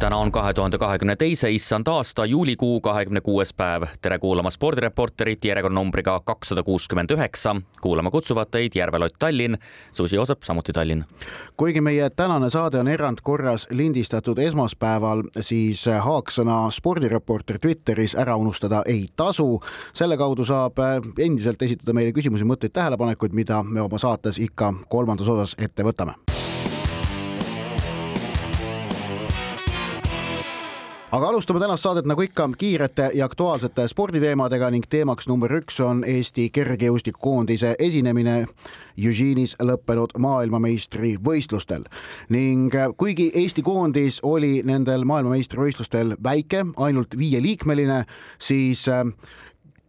täna on kahe tuhande kahekümne teise issand aasta juulikuu kahekümne kuues päev. tere kuulama spordireporterit järjekordnumbriga kakssada kuuskümmend üheksa. kuulama kutsuvad teid Järvelott Tallinn, Susi Joosep, samuti Tallinn. kuigi meie tänane saade on erandkorras lindistatud esmaspäeval, siis haaksõna spordireporter Twitteris ära unustada ei tasu. selle kaudu saab endiselt esitada meile küsimusi, mõtteid, tähelepanekuid, mida me oma saates ikka kolmandas osas ette võtame aga alustame tänast saadet nagu ikka kiirete ja aktuaalsete sporditeemadega ning teemaks number üks on Eesti kergejõustikukoondise esinemine Eugene'is lõppenud maailmameistrivõistlustel ning kuigi Eesti koondis oli nendel maailmameistrivõistlustel väike, ainult viieliikmeline, siis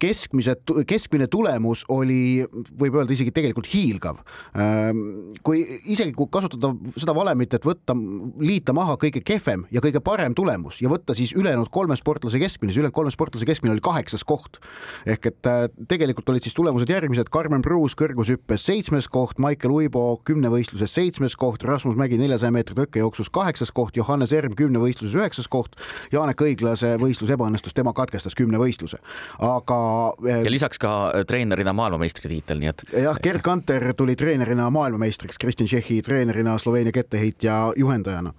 keskmise, keskmine tulemus oli, võib öelda isegi tegelikult hiilgav. Ehm, kui isegi kui kasutada seda valemit, et võtta, liita maha kõige kehvem ja kõige parem tulemus ja võtta siis ülejäänud kolme sportlase keskmine, siis ülejäänud kolme sportlase keskmine oli kaheksas koht. ehk et äh, tegelikult olid siis tulemused järgmised, Karmen Pruus kõrgushüppes seitsmes koht, Maicel Uibo kümnevõistluses seitsmes koht, Rasmus Mägi neljasaja meetri tõkkejooksus kaheksas koht, Johannes Erm kümnevõistluses üheksas koht, Janek Õiglase võistlus ebaõnnestus, tema katkestas kümnevõistluse. aga ja lisaks ka eh, treenerina maailmameistritiitel, nii et. jah, Gerd Kanter tuli treenerina maailmameistriks, Kristjan Tšehhi treenerina Sloveenia ketteheitja juhendajana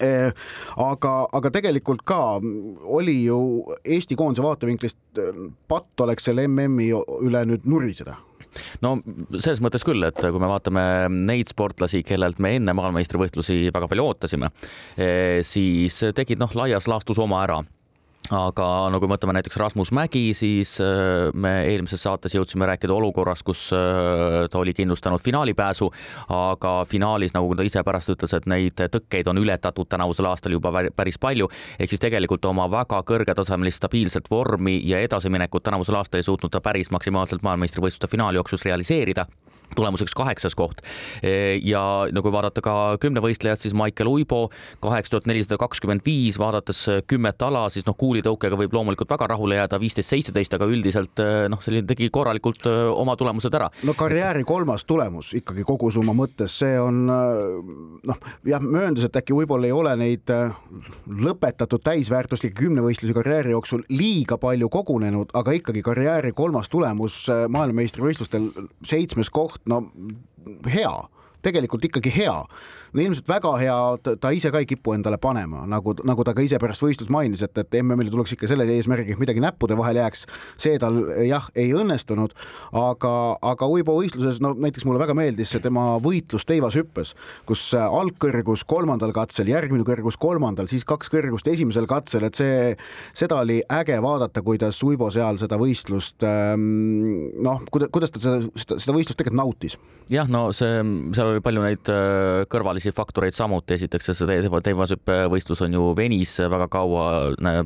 eh, aga, aga tegelikult ka oli ju Eesti koondise vaatevinklist patt oleks selle MM-i üle nüüd nuriseda no selles mõttes küll, et kui me vaatame neid sportlasi, kellelt me enne maailmameistrivõistlusi väga palju ootasime, siis tegid noh, laias laastus oma ära aga no kui mõtleme näiteks Rasmus Mägi, siis äh, me eelmises saates jõudsime rääkida olukorras, kus äh, ta oli kindlustanud finaalipääsu, aga finaalis, nagu ta ise pärast ütles, et neid tõkkeid on ületatud tänavusel aastal juba päris palju, ehk siis tegelikult oma väga kõrgetasemelist stabiilset vormi ja edasiminekut tänavusel aastal ei suutnud ta päris maksimaalselt maailmameistrivõistluste finaalijooksus realiseerida tulemuseks kaheksas koht. ja no kui vaadata ka kümnevõistlejat, siis Maicel Uibo kaheksa tuhat nelisada kakskümmend viis, vaadates kümmet ala, siis noh, kuulitõukega võib loomulikult väga rahule jääda, viisteist, seitseteist, aga üldiselt noh, selline tegi korralikult oma tulemused ära. no karjääri kolmas tulemus ikkagi kogusumma mõttes, see on noh, jah, mööndus, et äkki võib-olla ei ole neid lõpetatud täisväärtuslikke kümnevõistlusi karjääri jooksul liiga palju kogunenud, aga ikkagi karjääri kolmas tulemus maailmameistrivõistlustel, seitsmes koht, no hea, tegelikult ikkagi hea no ilmselt väga hea, ta ise ka ei kipu endale panema, nagu, nagu ta ka ise pärast võistlust mainis, et, et MM-ile tuleks ikka selle eesmärgiga, et midagi näppude vahele jääks. see tal jah, ei õnnestunud, aga, aga Uibo võistluses, no näiteks mulle väga meeldis see tema võitlus teivashüppes, kus algkõrgus kolmandal katsel, järgmine kõrgus kolmandal, siis kaks kõrgust esimesel katsel, et see, seda oli äge vaadata, kuidas Uibo seal seda võistlust ähm, noh, kuidas ta seda, seda võistlust tegelikult nautis. jah, no see, seal oli palju neid äh, kõrvalisi tehnilisi faktoreid samuti, esiteks see teivashüppevõistlus on ju venis väga kaua,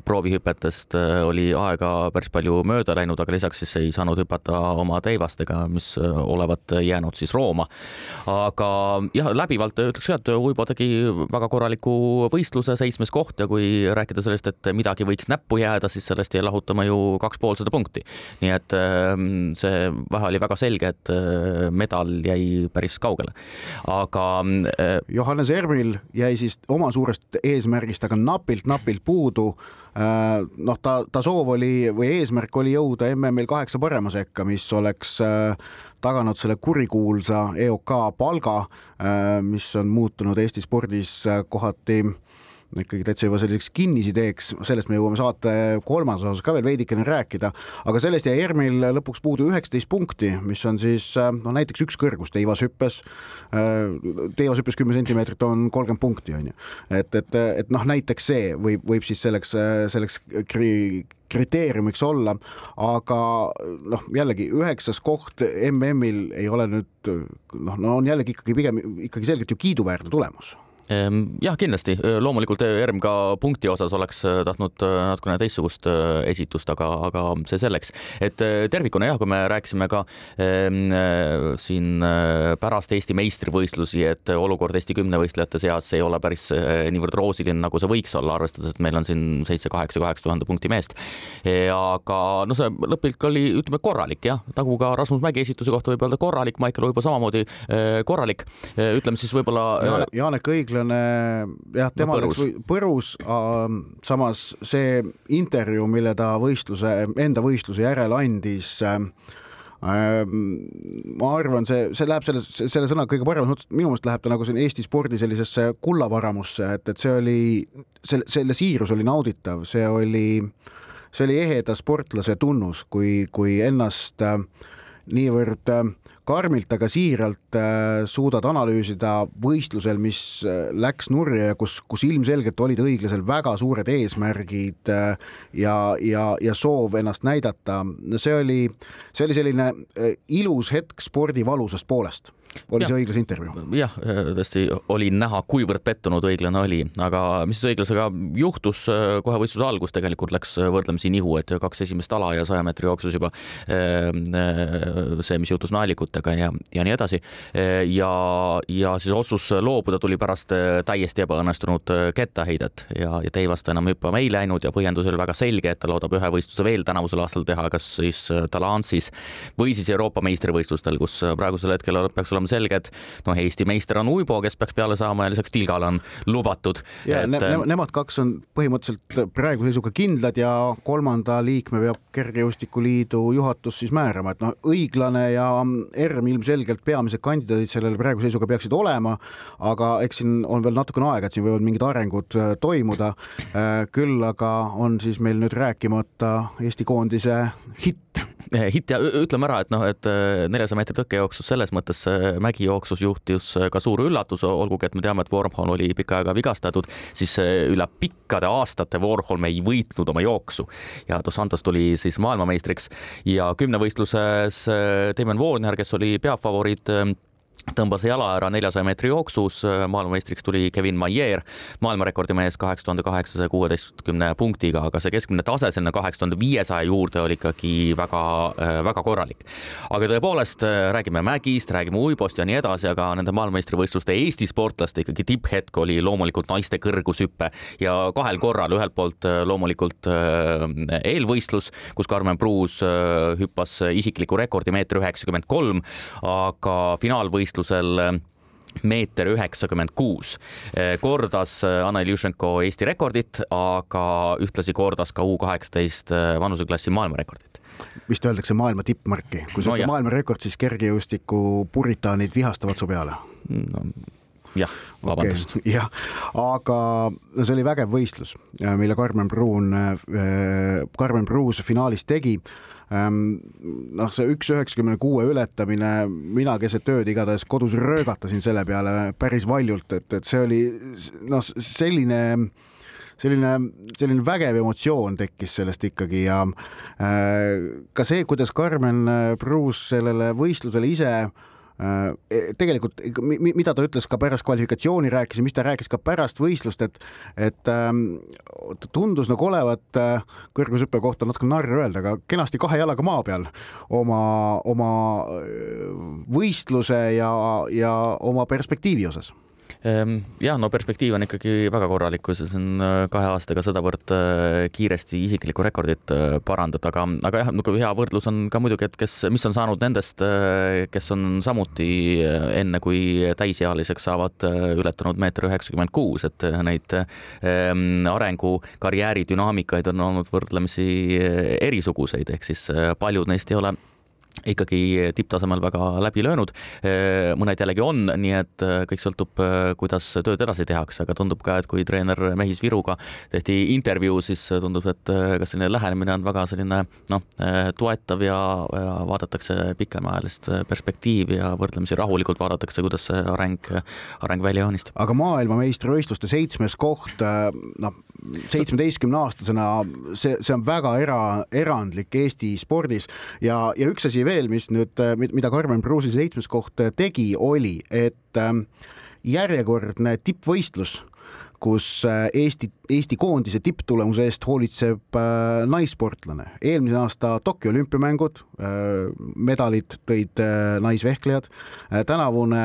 proovihüpetest äh, oli aega päris palju mööda läinud, aga lisaks siis ei saanud hüpata oma teivastega, mis äh, olevat jäänud siis Rooma. aga jah, läbivalt ütleks ka, et Uibo tegi väga korraliku võistluse, seitsmes koht ja kui rääkida sellest, et midagi võiks näppu jääda, siis sellest jäi lahutama ju kaks poolsada punkti. nii et ähm, see vahe oli väga selge, et äh, medal jäi päris kaugele. aga Johannes Ermil jäi siis oma suurest eesmärgist aga napilt-napilt puudu. Äh, noh, ta, ta soov oli või eesmärk oli jõuda MM-il kaheksa parema sekka, mis oleks äh, taganud selle kurikuulsa EOK palga, äh, mis on muutunud Eesti spordis kohati ikkagi täitsa juba selliseks kinnisideeks, sellest me jõuame saate kolmandas osas ka veel veidikene rääkida, aga sellest jäi ERM-il lõpuks puudu üheksateist punkti, mis on siis noh, näiteks üks kõrgus teivashüppes. teivashüppes kümme sentimeetrit on kolmkümmend punkti, on ju. et, et, et noh, näiteks see võib, võib siis selleks, selleks kri-, kriteeriumiks olla, aga noh, jällegi üheksas koht MM-il ei ole nüüd noh, no on jällegi ikkagi pigem ikkagi selgelt ju kiiduväärne tulemus jah, kindlasti, loomulikult ERM ka punkti osas oleks tahtnud natukene teistsugust esitust, aga, aga see selleks, et tervikuna jah, kui me rääkisime ka ehm, siin pärast Eesti meistrivõistlusi, et olukord Eesti kümnevõistlejate seas ei ole päris niivõrd roosiline, nagu see võiks olla, arvestades, et meil on siin seitse, kaheksa, tuhande punkti meest. aga no see lõplik oli, ütleme korralik jah, nagu ka Rasmus Mägi esituse kohta võib öelda korralik, Maicel Uibo samamoodi korralik. ütleme siis võib-olla Janek Õiglane õiglane, jah, tema no, läks põrus, samas see intervjuu, mille ta võistluse, enda võistluse järel andis äh, ma arvan, see, see läheb selles, selle sõna kõige paremas mõttes, minu meelest läheb ta nagu siin Eesti spordi sellisesse kullavaramusse, et, et see oli, selle, selle siirus oli nauditav, see oli, see oli eheda sportlase tunnus, kui, kui ennast äh, niivõrd äh, karmilt, aga siiralt äh, suudad analüüsida võistlusel, mis äh, läks nurja ja kus, kus ilmselgelt olid õiglasel väga suured eesmärgid äh, ja, ja, ja soov ennast näidata. see oli, see oli selline ilus hetk spordi valusast poolest oli ja. see õiglase intervjuu? jah, tõesti oli näha, kuivõrd pettunud õiglane oli, aga mis õiglasega juhtus kohe võistluse algus, tegelikult läks võrdlemisi nihu, et kaks esimest ala ja saja meetri jooksus juba see, mis juhtus naelikutega ja, ja nii edasi. ja, ja siis otsus loobuda tuli pärast täiesti ebaõnnestunud kettaheidet ja, ja Teivast enam hüppama ei läinud ja põhjendus oli väga selge, et ta loodab ühe võistluse veel tänavusel aastal teha, kas siis Dalansis või siis Euroopa meistrivõistlustel, kus praegusel hetkel peaks olema selge, et noh, Eesti meister on Uibo, kes peaks peale saama ja lisaks Tilgal on lubatud. ja et... ne ne nemad kaks on põhimõtteliselt praeguse seisuga kindlad ja kolmanda liikme peab Kergejõustikuliidu juhatus siis määrama, et noh, õiglane ja ERM ilmselgelt peamised kandidaadid sellele praeguse seisuga peaksid olema, aga eks siin on veel natukene aega, et siin võivad mingid arengud äh, toimuda. Äh, küll aga on siis meil nüüd rääkimata Eesti koondise hitt hitt ja ütleme ära, et noh, et eh, neljasaja meetri tõkkejooksus selles mõttes eh, mägijooksus juhtus ka suur üllatus, olgugi et me teame, et Warhol oli pikka aega vigastatud, siis üle pikkade aastate Warhol ei võitnud oma jooksu. Ja Dos Santos tuli siis maailmameistriks. Ja kümnevõistluses Damon Warner, kes oli peafavoriit tõmbas jala ära neljasaja meetri jooksus, maailmameistriks tuli Kevin Maier, maailmarekordimees kaheksa tuhande kaheksasaja kuueteistkümne punktiga, aga see keskmine tase sinna kaheksa tuhande viiesaja juurde oli ikkagi väga, väga korralik. aga tõepoolest räägime mägist, räägime uibost ja nii edasi, aga nende maailmameistrivõistluste Eesti sportlaste ikkagi tipphetk oli loomulikult naiste kõrgushüpe ja kahel korral, ühelt poolt loomulikult eelvõistlus, kus Karmen Pruus hüppas isikliku rekordi meeter üheksakümmend kolm, aga finaalvõistlus võistlusel äh, meeter üheksakümmend kuus. Äh, kordas äh, Anna Iljušenko Eesti rekordit, aga ühtlasi kordas ka U kaheksateist vanuseklassi maailmarekordit. Vist öeldakse maailma tippmarki, kui sa no, ütled maailmarekord, siis kergejõustiku puritaanid vihastavad su peale. No jah, vabandust. Okay,. jah, aga see oli vägev võistlus, mille Karmen Pruun, Karmen Pruus finaalis tegi. Ehm, noh, see üks üheksakümne kuue ületamine, mina keset ööd igatahes kodus röögatasin selle peale päris valjult, et, et see oli noh, selline selline, selline vägev emotsioon tekkis sellest ikkagi ja äh, ka see, kuidas Karmen Pruus sellele võistlusele ise tegelikult, mida ta ütles ka pärast kvalifikatsiooni rääkis ja mis ta rääkis ka pärast võistlust, et, et ähm, tundus nagu olevat äh, kõrgushüppe kohta natuke narr öelda, aga kenasti kahe jalaga maa peal oma, oma äh, võistluse ja, ja oma perspektiivi osas Ehm, ja no perspektiiv on ikkagi väga korralik, kui sa siin äh, kahe aastaga sedavõrd äh, kiiresti isiklikku rekordit äh, parandad, aga, aga jah, nagu hea võrdlus on ka muidugi, et kes, mis on saanud nendest, kes on samuti enne kui täisealiseks saavad ületanud meeter üheksakümmend kuus, et neid ehm, arengu, karjääri dünaamikaid on olnud võrdlemisi erisuguseid, ehk siis paljud neist ei ole ikkagi tipptasemel väga läbi löönud. mõned jällegi on, nii et äh, kõik sõltub, äh, kuidas tööd edasi tehakse, aga tundub ka, et kui treener Mehis Viruga tehti intervjuu, siis tundub, et äh, kas selline lähenemine on väga selline noh, toetav ja, ja vaadatakse pikemaajalist perspektiivi ja võrdlemisi rahulikult vaadatakse, kuidas see areng, areng välja joonistub. aga maailmameistrivõistluste seitsmes koht, noh, seitsmeteistkümne aastasena, see, see on väga era, erandlik Eesti spordis ja, ja üks asi veel, mis nüüd, mida Karmen Pruusi seitsmes koht tegi, oli, et ähm, järjekordne tippvõistlus kus äh, Eesti, Eesti koondise tipptulemuse eest hoolitseb äh, naissportlane. eelmise aasta Tokyo olümpiamängud, äh, medalid tõid naisvehklejad, tänavune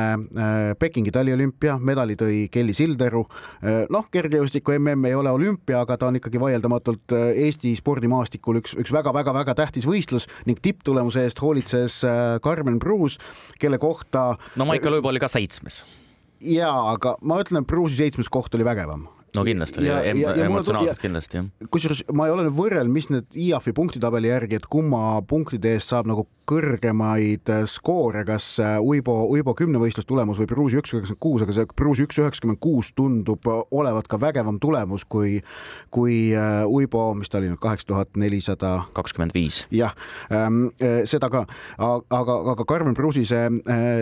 Pekingi taliolümpia, medali tõi Kelly Sildaru. noh, kergejõustiku mm ei ole olümpia, aga ta on ikkagi vaieldamatult Eesti spordimaastikul üks, üks väga-väga-väga tähtis võistlus ning tipptulemuse eest hoolitses Carmen Bruus, kelle kohta. no Maicel Uibo oli ka seitsmes jaa, aga ma ütlen, et Bruce'i seitsmes koht oli vägevam no kindlasti oli em emotsionaalselt kindlasti jah. kusjuures ma ei ole nüüd võrrelnud, mis need IAF-i punktitabeli järgi, et kumma punktide eest saab nagu kõrgemaid äh, skoore, kas äh, Uibo, Uibo kümnevõistlus tulemus või Bruusi üks üheksakümmend kuus, aga see Bruusi üks üheksakümmend kuus tundub äh, olevat ka vägevam tulemus kui, kui Uibo, mis ta oli nüüd, kaheksa tuhat nelisada. kakskümmend viis. jah ähm,, seda ka, aga, aga Karmen Bruusi see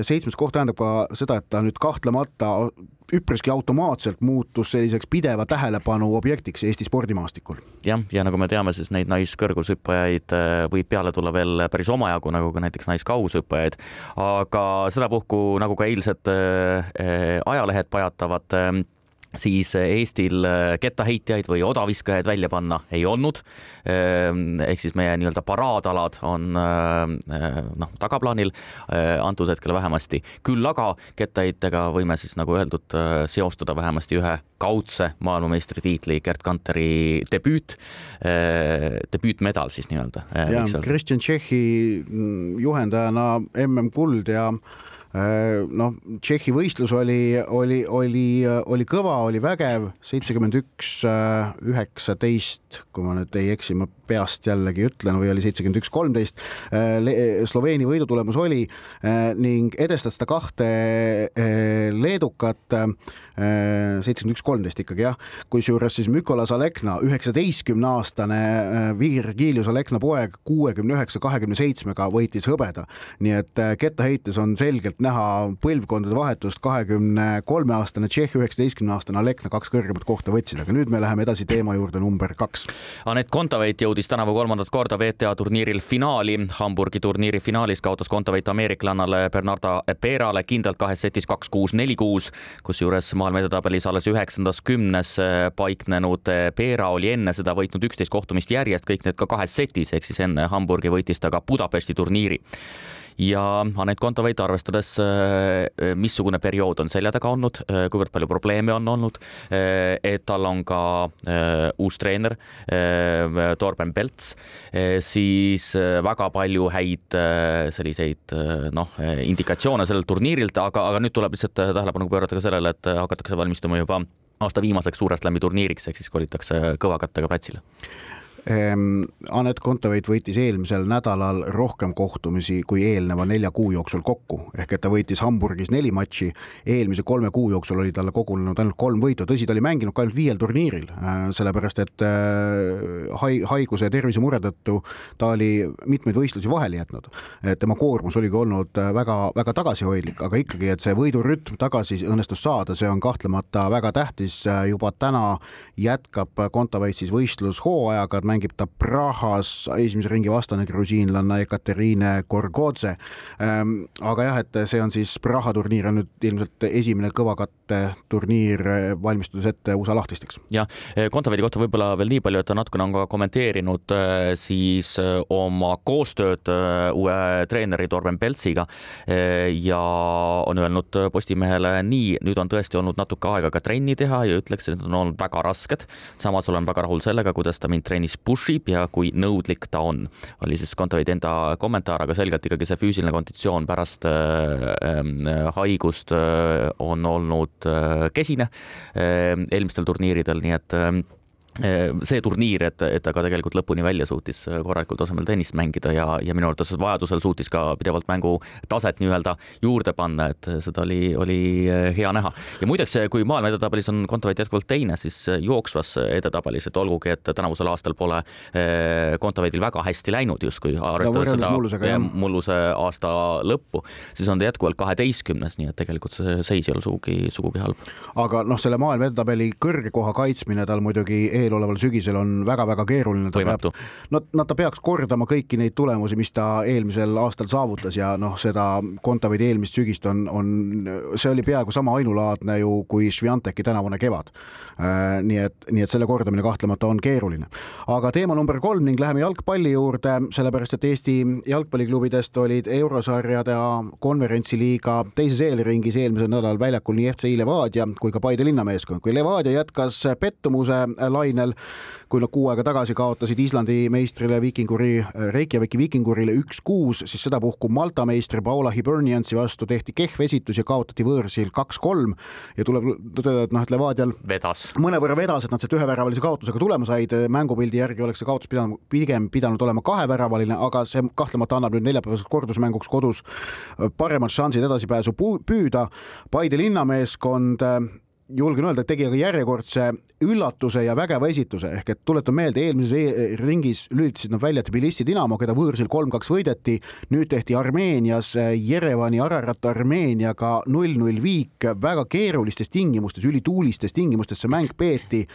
seitsmes koht tähendab ka seda, et ta nüüd kahtlemata üpriski automaatselt muutus selliseks pideva tähelepanu objektiks Eesti spordimaastikul. jah, ja nagu me teame, siis neid naiskõrgushüppajaid võib peale tulla veel päris omajagu, nagu ka näiteks naiskaugushüppajaid, aga sedapuhku nagu ka eilsed äh, ajalehed pajatavad äh, siis Eestil äh, kettaheitjaid või odaviskajaid välja panna ei olnud. Ähm, ehk siis meie nii-öelda paraadalad on äh, noh, tagaplaanil äh, antud hetkel vähemasti, küll aga kettaheitega võime siis nagu öeldud, seostada vähemasti ühe kaudse maailmameistritiitli Gerd Kanteri debüüt, debüütmedal siis nii-öelda. ja Kristjan Tšehhi mm, juhendajana MM-kuld ja Äh, noh, Tšehhi võistlus oli, oli, oli, oli kõva, oli vägev, seitsekümmend üks, äh, üheksateist, kui ma nüüd ei eksi, ma peast jällegi ütlen, või oli seitsekümmend üks, kolmteist. Äh, Sloveenia võidutulemus oli ning edestas ta kahte leedukat, seitsekümmend üks, kolmteist ikkagi jah, kusjuures siis Mykola Zalekna, üheksateistkümne aastane Virgilius Zalekna poeg, kuuekümne üheksa, kahekümne seitsmega võitis hõbeda. nii et kettaheites on selgelt näha põlvkondade vahetust, kahekümne kolme aastane Tšehh, üheksateistkümne aastane Alekna kaks kõrgemat kohta võtsid, aga nüüd me läheme edasi teema juurde number kaks. Anett Kontaveit jõudis tänavu kolmandat korda WTA turniiril finaali. Hamburgi turniiri finaalis kaotas Kontaveit ameeriklannale Bernarda Perale kindlalt kahes setis kaks-kuus, neli-kuus, kusjuures maailma edetabelis alles üheksandas kümnes paiknenud Pera oli enne seda võitnud üksteist kohtumist järjest, kõik need ka kahes setis, ehk siis enne Hamburgi võitis ta ka Budapesti turniiri ja Anett Kontaveit, arvestades, äh, missugune periood on selja taga olnud, äh, kuivõrd palju probleeme on olnud, äh, et tal on ka uus treener Torben Pelts, siis väga palju häid selliseid noh, indikatsioone sellelt turniirilt, aga, aga nüüd tuleb lihtsalt tähelepanu pöörata ka sellele, et hakatakse valmistuma juba aasta viimaseks Suure Slami turniiriks, ehk siis kolitakse kõva kattega platsile Anett Kontaveit võitis eelmisel nädalal rohkem kohtumisi kui eelneva nelja kuu jooksul kokku, ehk et ta võitis Hamburgis neli matši, eelmise kolme kuu jooksul oli talle kogunenud ainult kolm võitu, tõsi, ta oli mänginud ka ainult viiel turniiril, äh, sellepärast et äh, hai-, haiguse ja tervisemure tõttu ta oli mitmeid võistlusi vahele jätnud. et tema koormus oligi olnud äh, väga, väga tagasihoidlik, aga ikkagi, et see võidurütm tagasi õnnestus saada, see on kahtlemata väga tähtis, juba täna jätkab Kontaveit siis võistlushooajaga, mängib ta Prahas, esimese ringi vastane grusiinlanna Ekaterine Gorgodze. Ehm, aga jah, et see on siis Praha turniir on nüüd ilmselt esimene kõvakatte turniir, valmistudes ette USA lahtisteks. jah, Kontaveidi kohta võib-olla veel nii palju, et ta natukene on ka kommenteerinud äh, siis oma koostööd uue treeneri Torben Peltsiga ja on öelnud Postimehele nii, nüüd on tõesti olnud natuke aega ka trenni teha ja ütleks, et need on olnud väga rasked. samas olen väga rahul sellega, kuidas ta mind trennis push ib ja kui nõudlik ta on, oli siis Kontoveidi enda kommentaar, aga selgelt ikkagi see füüsiline konditsioon pärast äh, äh, haigust äh, on olnud äh, kesine eelmistel turniiridel, nii et äh, Äh, see turniir, et, et ta ka tegelikult lõpuni välja suutis äh, korralikul tasemel tennist mängida ja, ja minu arvates vajadusel suutis ka pidevalt mängu taset nii-öelda juurde panna, et seda oli, oli äh, hea näha. ja muideks, kui maailma edetabelis on Kontaveit jätkuvalt teine, siis jooksvas edetabelis, et olgugi, et tänavusel aastal pole Kontaveidil väga hästi läinud justkui, arvestades seda mullusega, mulluse aasta lõppu, siis on ta jätkuvalt kaheteistkümnes, nii et tegelikult see seis ei ole sugugi, sugugi halb. aga noh, selle maailma edetabeli kõrge koha kaitsmine tal muidugi eel eeloleval sügisel on väga-väga keeruline. võimatu. no, no ta peaks kordama kõiki neid tulemusi, mis ta eelmisel aastal saavutas ja noh, seda Kontaveidi eelmist sügist on, on, see oli peaaegu sama ainulaadne ju kui Svianteki tänavune kevad. nii et, nii et selle kordamine kahtlemata on keeruline. aga teema number kolm ning läheme jalgpalli juurde, sellepärast et Eesti jalgpalliklubidest olid eurosarjade konverentsiliiga teises eelringis eelmisel nädalal väljakul nii FC Levadia kui ka Paide linnameeskond. kui Levadia jätkas pettumuse lainel, kui nad kuu aega tagasi kaotasid Islandi meistrile Viikinguri, Reykjaviki Viikingurile üks-kuus, siis sedapuhku Malta meistri Paula Hiberniansi vastu tehti kehv esitus ja kaotati võõrsil kaks-kolm ja tuleb tõdeda, et noh, et Levadial vedas. mõnevõrra vedas, et nad sealt üheväravalise kaotusega tulema said, mängupildi järgi oleks see kaotus pidanud, pigem pidanud olema kaheväravaline, aga see kahtlemata annab nüüd neljapäevaseks kordusmänguks kodus paremad šansid edasipääsu püüda. Paide linnameeskond julgen öelda, et tegi aga järjekordse üllatuse ja vägeva esituse ehk et tuletan meelde, eelmises e ringis lülitasid nad välja Tbilisi Dinamo, keda võõrsil kolm-kaks võideti. nüüd tehti Armeenias Jerevani Ararat Armeeniaga null-null viik, väga keerulistes tingimustes, ülituulistes tingimustes see mäng peeti.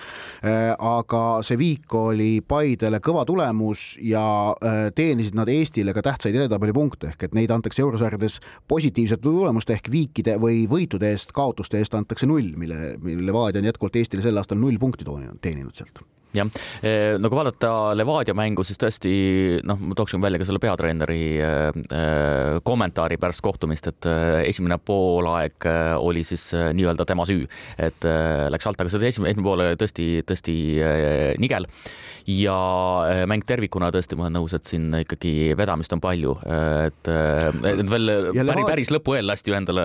aga see viik oli Paidele kõva tulemus ja teenisid nad Eestile ka tähtsaid edetabelipunkte ehk et neid antakse eurosarjades positiivsete tulemuste ehk viikide või võitude eest, kaotuste eest antakse null, mille, mille Levadia on jätkuvalt Eestile sel aastal null null punkti teeninud sealt jah, e, no kui vaadata Levadia mängu, siis tõesti noh, ma tooksin välja ka selle peatreeneri äh, kommentaari pärast kohtumist, et esimene poolaeg oli siis nii-öelda tema süü, et läks alt, aga see esimene, esimene pool oli tõesti, tõesti nigel. Ja mäng tervikuna tõesti, ma olen nõus, et siin ikkagi vedamist on palju, et, et veel ja päris, päris lõpu eel lasti ju endale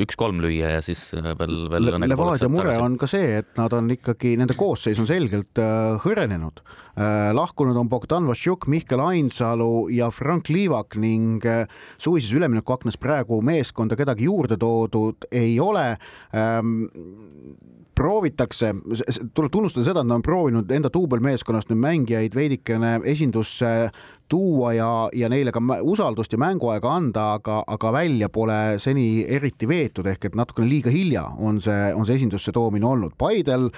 üks-kolm lüüa ja siis veel, veel Le. Levadia mure on ka see, et nad on ikkagi, nende koosseis on selgelt Äh, hõrenenud. Äh, lahkunud on Bogdan Vassiuk, Mihkel Ainsalu ja Frank Liivak ning äh, suvises üleminekuaknas praegu meeskonda kedagi juurde toodud ei ole ähm, proovitakse, tuleb tunnustada seda, et nad on proovinud enda duubelmeeskonnast nüüd mängijaid veidikene esindusse tuua ja, ja neile ka usaldust ja mänguaega anda, aga, aga välja pole seni eriti veetud, ehk et natukene liiga hilja on see, on see esindusse toomine olnud. Paidel,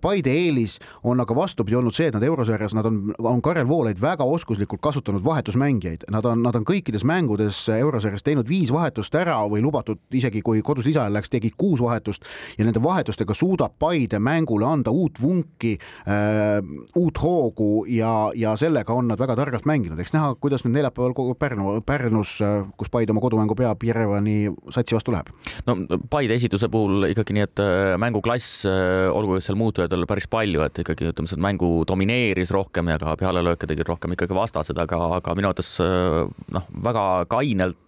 Paide eelis on aga vastupidi olnud see, et nad eurosarjas, nad on, on Karel Voolaid väga oskuslikult kasutanud vahetusmängijaid, nad on, nad on kõikides mängudes eurosarjas teinud viis vahetust ära või lubatud isegi kui kodus lisaajal läks, tegid kuus vahetust ja nende vahetustega suudab Paide mängule anda uut vunki äh,, uut hoogu ja, ja sellega on nad väga targalt mänginud mänginud, eks näha, kuidas nüüd neljapäeval kogu Pärnu, Pärnus, kus Paide oma kodumängu peab, Jerevani satsi vastu läheb. no Paide esituse puhul ikkagi nii, et äh, mänguklass, äh, olgu seal muutujaid oli päris palju, et ikkagi ütleme, see mängu domineeris rohkem ja ka pealelööke tegid rohkem ikkagi vastased, aga, aga minu arvates äh, noh, väga kainelt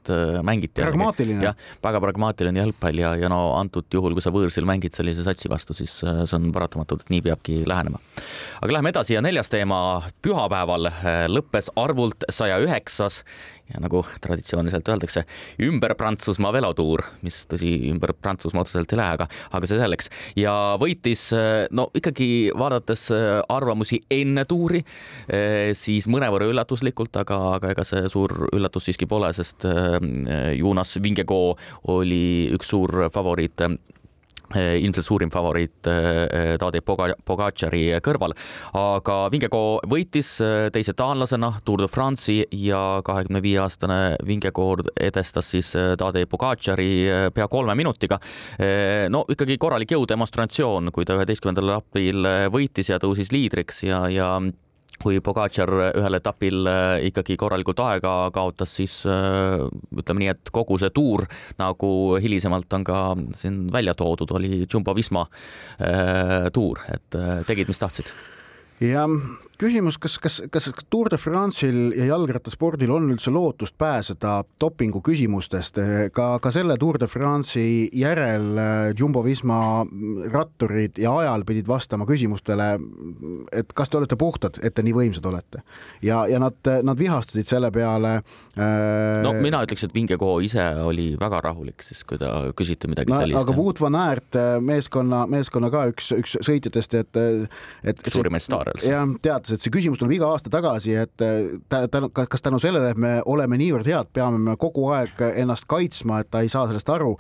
mängiti. pragmaatiline. jah, väga pragmaatiline jalgpall ja, ja no antud juhul, kui sa võõrsil mängid sellise satsi vastu, siis see on paratamatu, et nii peabki lähenema. aga läheme edasi ja neljas teema pühapäeval lõppes arvult saja üheksas ja nagu traditsiooniliselt öeldakse, ümber Prantsusmaa velotuur, mis tõsi, ümber Prantsusmaa otseselt ei lähe, aga, aga see selleks. ja võitis, no ikkagi vaadates arvamusi enne tuuri, siis mõnevõrra üllatuslikult, aga, aga ega see suur üllatus siiski pole, sest Jonas Vingekoo oli üks suur favoriit ilmselt suurim favoriit eh, eh, Tadej Pogačari kõrval, aga Vingekoo võitis teise taanlasena Tour de France'i ja kahekümne viie aastane Vingekoo edestas siis Tadej Pogačari pea kolme minutiga. no ikkagi korralik jõudemonstratsioon, kui ta üheteistkümnendal etapil võitis ja tõusis liidriks ja, ja kui Pogacar ühel etapil äh, ikkagi korralikult aega kaotas, siis äh, ütleme nii, et kogu see tuur, nagu hilisemalt on ka siin välja toodud, oli Jumbo-Visma äh, tuur, et tegid, mis tahtsid. jah küsimus, kas, kas, kas Tour de France'il ja jalgrattaspordil on üldse lootust pääseda dopingu küsimustest, ka, ka selle Tour de France'i järel äh, Jumbo-Visma ratturid ja ajal pidid vastama küsimustele, et kas te olete puhtad, et te nii võimsad olete. ja, ja nad, nad vihastasid selle peale äh.... no mina ütleks, et Vingekoo ise oli väga rahulik, siis kui ta küsiti midagi no, sellist. aga Wout van Aert, äh, meeskonna, meeskonna ka üks, üks sõitjatest, et, et. suurimaid staare. jah, tead, et see küsimus tuleb iga aasta tagasi, et tänu, kas tänu sellele, et me oleme niivõrd head, peame me kogu aeg ennast kaitsma, et ta ei saa sellest aru.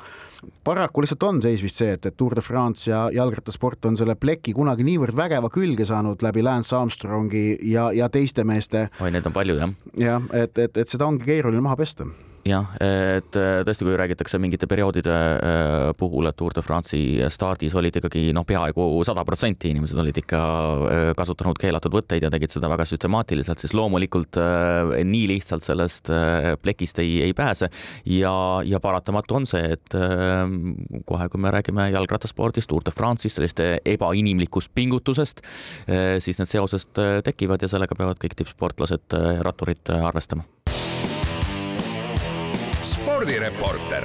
paraku lihtsalt on seis vist see, et, et Tour de France ja jalgrattasport on selle pleki kunagi niivõrd vägeva külge saanud läbi Lance Armstrongi ja, ja teiste meeste. oi, neid on palju jah. jah, et, et, et seda ongi keeruline maha pesta jah, et äh, tõesti, kui räägitakse mingite perioodide äh, puhul, et Tour de France'i stardis olid ikkagi noh, peaaegu sada protsenti inimesed olid ikka äh, kasutanud keelatud võtteid ja tegid seda väga süstemaatiliselt, siis loomulikult nii lihtsalt sellest plekist ei, ei pääse. Ja, ja paratamatu on see, et kohe, kui me räägime jalgrattaspordist, Tour de France'ist, sellist ebainimlikust pingutusest, siis need seosed tekivad ja sellega peavad kõik tippsportlased, ratturid arvestama spordireporter.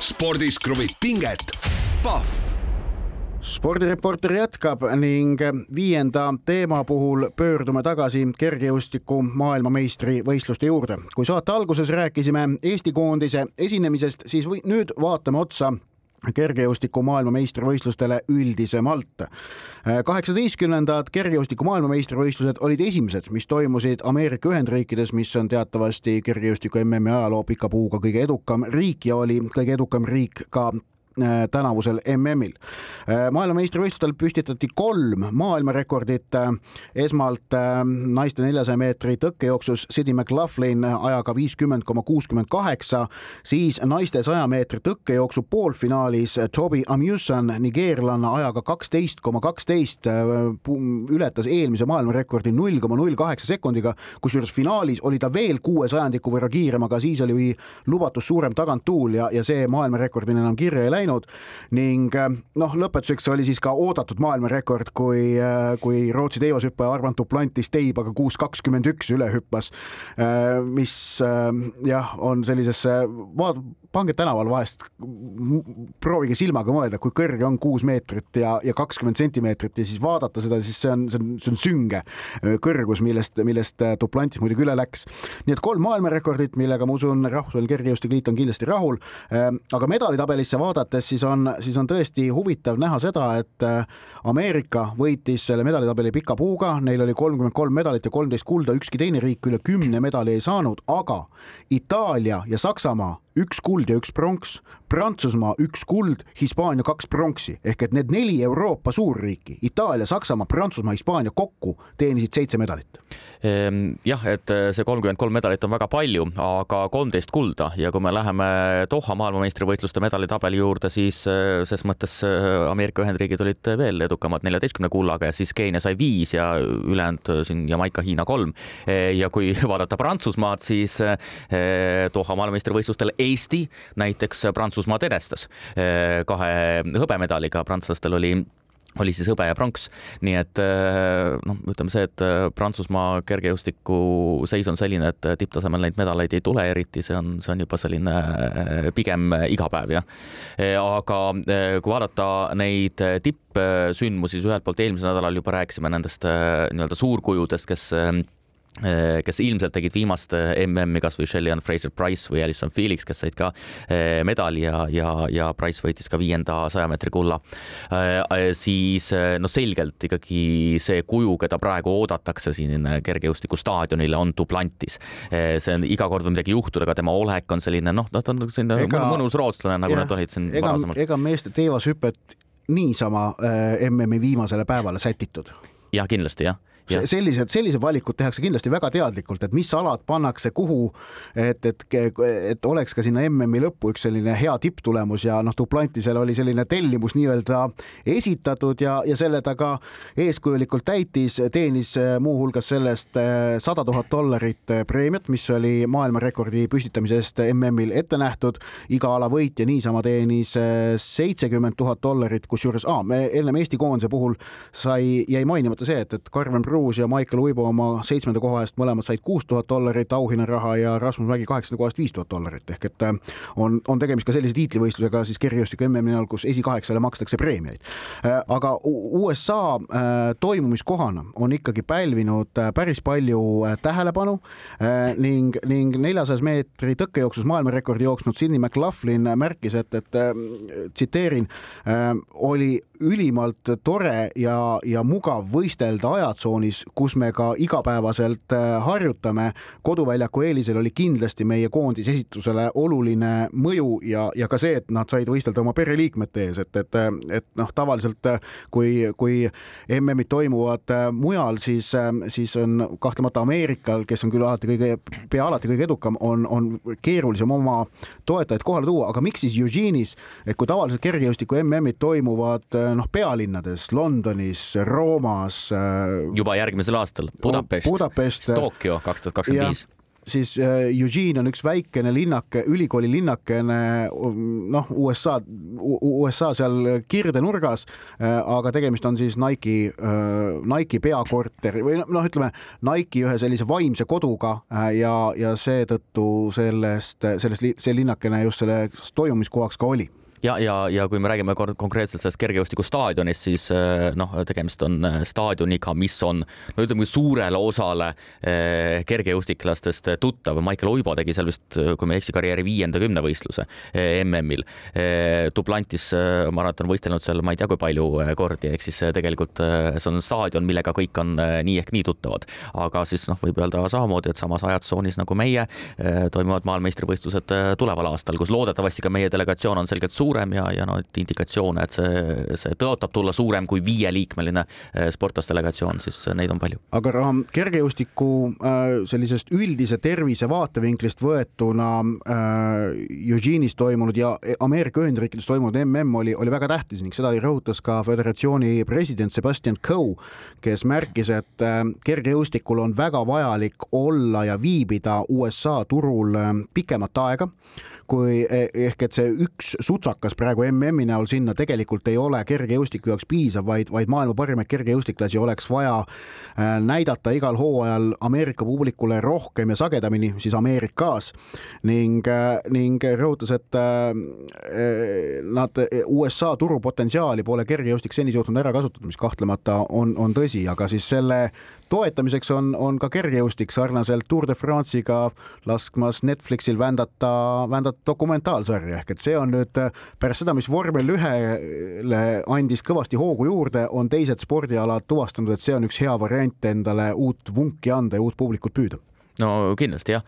spordis kruvib pinget, Pahv spordireporter jätkab ning viienda teema puhul pöördume tagasi kergejõustiku maailmameistrivõistluste juurde. kui saate alguses rääkisime Eesti koondise esinemisest, siis või, nüüd vaatame otsa kergejõustiku maailmameistrivõistlustele üldisemalt. kaheksateistkümnendad kergejõustiku maailmameistrivõistlused olid esimesed, mis toimusid Ameerika Ühendriikides, mis on teatavasti kergejõustiku MM-i ajaloo pika puuga kõige edukam riik ja oli kõige edukam riik ka tänavusel MM-il. Äh, maailmameistrivõistlustel püstitati kolm maailmarekordit. Äh, esmalt naiste neljasaja meetri tõkkejooksus Sidi McLaughlin ajaga viiskümmend koma kuuskümmend kaheksa, siis naiste saja meetri tõkkejooksu poolfinaalis Toby Amusan, nigeerlanna ajaga kaksteist koma kaksteist, ületas eelmise maailmarekordi null koma null kaheksa sekundiga, kusjuures finaalis oli ta veel kuue sajandiku võrra kiirem, aga siis oli lubatud suurem taganttuul ja, ja see maailmarekordina enam kirja ei läinud läinud. Ning äh, noh, lõpetuseks oli siis ka oodatud maailmarekord, kui, äh, kui Rootsi teivashüppaja Armand Duplantis teibaga kuus kakskümmend üks üle hüppas, äh, mis jah, on sellisesse, vaat-, pange tänaval vahest, proovige silmaga mõelda, kui kõrge on kuus meetrit ja, ja kakskümmend sentimeetrit ja siis vaadata seda, siis see on, see on, see on sünge kõrgus, millest, millest Duplantis muidugi üle läks. nii et kolm maailmarekordit, millega ma usun, Rahvusvaheline Kergejõustiku Liit on kindlasti rahul. aga medalitabelisse vaadates siis on, siis on tõesti huvitav näha seda, et äh, Ameerika võitis selle medalitabeli pika puuga, neil oli kolmkümmend kolm medalit ja kolmteist kulda, ükski teine riik üle kümne medali ei saanud, aga Itaalia ja Saksamaa üks kuld ja üks pronks, Prantsusmaa üks kuld, Hispaania kaks pronksi ehk et need neli Euroopa suurriiki, Itaalia, Saksamaa, Prantsusmaa, Hispaania kokku teenisid seitse medalit. Ehm, jah, et äh, see kolmkümmend kolm medalit on väga palju, aga kolmteist kulda ja kui me läheme Doha maailmameistrivõistluste medalitabeli juurde, siis äh, ses mõttes äh, Ameerika Ühendriigid olid veel edukamad neljateistkümne kullaga ja siis Keenia sai viis ja ülejäänud siin Jamaica, Hiina kolm. ja kui vaadata Prantsusmaad, siis Doha maailmameistrivõistlustel Eesti näiteks Prantsusmaad edestas kahe hõbemedaliga, prantslastel oli oli siis hõbe ja pronks, nii et noh, ütleme see, et Prantsusmaa kergejõustiku seis on selline, et tipptasemel neid medaleid ei tule eriti, see on, see on juba selline pigem igapäev jah. aga kui vaadata neid tippsündmusi, siis ühelt poolt eelmisel nädalal juba rääkisime nendest nii-öelda suurkujudest, kes kes ilmselt tegid viimast äh, MM-i, kasvõi Shelly-Ann Fraser-Price või Alison Felix, kes said ka äh, medali ja, ja, ja Price võitis ka viienda saja meetri kulla. siis no selgelt ikkagi see kuju, keda praegu oodatakse siin kergejõustikustaadionile, on Duplantis. see on iga kord võib midagi juhtuda, aga tema olek on selline noh, ta on selline ega, mõnus rootslane, nagu jah, nad olid siin ega, varasemalt. ega meeste teevashüpet niisama äh, MM-i viimasele päevale sätitud. jah, kindlasti jah sellised, sellised valikud tehakse kindlasti väga teadlikult, et mis alad pannakse kuhu, et, et, et oleks ka sinna MM-i lõppu üks selline hea tipptulemus ja noh, Duplantisel oli selline tellimus nii-öelda esitatud ja, ja selle ta ka eeskujulikult täitis, teenis muuhulgas sellest eh, sada tuhat dollarit preemiat, mis oli maailmarekordi püstitamise eest MM-il ette nähtud. iga ala võitja niisama teenis eh, seitsekümmend tuhat dollarit, kusjuures ah, me ennem Eesti koondise puhul sai, jäi mainimata see, et, et Karmen Pruun Kruus ja Maicel Uibo oma seitsmenda koha eest mõlemad said kuus tuhat dollarit auhinnaraha ja Rasmus Mägi kaheksanda kohast viis tuhat dollarit ehk et äh, on, on tegemist ka sellise tiitlivõistlusega siis kergejõustiku MM-i näol, kus esikaheksale makstakse preemiaid. aga USA toimumiskohana on ikkagi pälvinud päris palju tähelepanu ning, ning neljasajas meetri tõkkejooksus maailmarekordi jooksnud Sidney McLaughlin märkis, et, et tsiteerin, oli ülimalt tore ja, ja mugav võistelda ajatsoonis, kus me ka igapäevaselt äh, harjutame. koduväljaku eelisel oli kindlasti meie koondise esitusele oluline mõju ja, ja ka see, et nad said võistelda oma pereliikmete ees, et, et, et noh, tavaliselt äh, kui, kui MM-id toimuvad äh, mujal, siis, siis on kahtlemata Ameerikal, kes on küll alati kõige, pea alati kõige edukam, on, on keerulisem oma toetajaid kohale tuua, aga miks siis Eugene'is, et kui tavaliselt kergejõustiku MM-id toimuvad noh, pealinnades Londonis, Roomas. Äh, juba järgmisel aastal? Budapest, Budapest, Tokyo kaks tuhat kakskümmend viis. Siis äh, Eugene on üks väikene linnake, ülikooli linnakene, noh, USA, USA seal kirdenurgas, äh, aga tegemist on siis Nike'i, Nike'i peakorteri või noh, ütleme Nike'i ühe sellise vaimse koduga ja, ja seetõttu sellest, sellest, see linnakene just selleks toimumiskohaks ka oli ja, ja, ja kui me räägime konkreetselt sellest kergejõustikustaadionist, siis eh, noh, tegemist on eh, staadioniga, mis on no ütleme suurele osale eh, kergejõustiklastest tuttav. Maicel Uibo tegi seal vist, kui ma ei eksi, karjääri viienda kümnevõistluse MM-il. Duplantis, ma arvan, et on võistelnud seal, ma ei tea, kui palju kordi, ehk siis tegelikult see on staadion, millega kõik on nii ehk nii tuttavad. aga siis noh, võib öelda samamoodi, et samas ajatsoonis nagu meie toimuvad maailmameistrivõistlused tuleval aastal, kus loodetavasti ka meie delegatsioon on selgelt suur suurem ja, ja et indikatsioone, et see, see tõotab tulla suurem kui viieliikmeline eh, sportlasdelegatsioon, siis neid on palju. aga Rahm, kergejõustiku äh, sellisest üldise tervise vaatevinklist võetuna Eugene'is toimunud ja Ameerika Ühendriikides toimunud mm oli, oli väga tähtis ning seda rõhutas ka föderatsiooni president Sebastian Coe, kes märkis, et kergejõustikul on väga vajalik olla ja viibida USA turul pikemat aega kui e, ehk et see üks sutsakas praegu MM-i näol sinna tegelikult ei ole kergejõustiku jaoks piisav, vaid, vaid maailma parimaid kergejõustiklasi oleks vaja äh, näidata igal hooajal Ameerika publikule rohkem ja sagedamini siis Ameerikas. Ning, äh, ning rõhutas, et nad USA turupotentsiaali pole kergejõustik seni suutnud ära kasutada, mis kahtlemata on, on tõsi, aga siis selle toetamiseks on, on ka kergejõustik sarnaselt Tour de France'iga laskmas Netflixil vändata, vändata dokumentaalsarja. Ehk et see on nüüd pärast seda, mis vormel ühele andis kõvasti hoogu juurde, on teised spordialad tuvastanud, et see on üks hea variant endale uut vunki anda ja uut publikut püüda no kindlasti jah,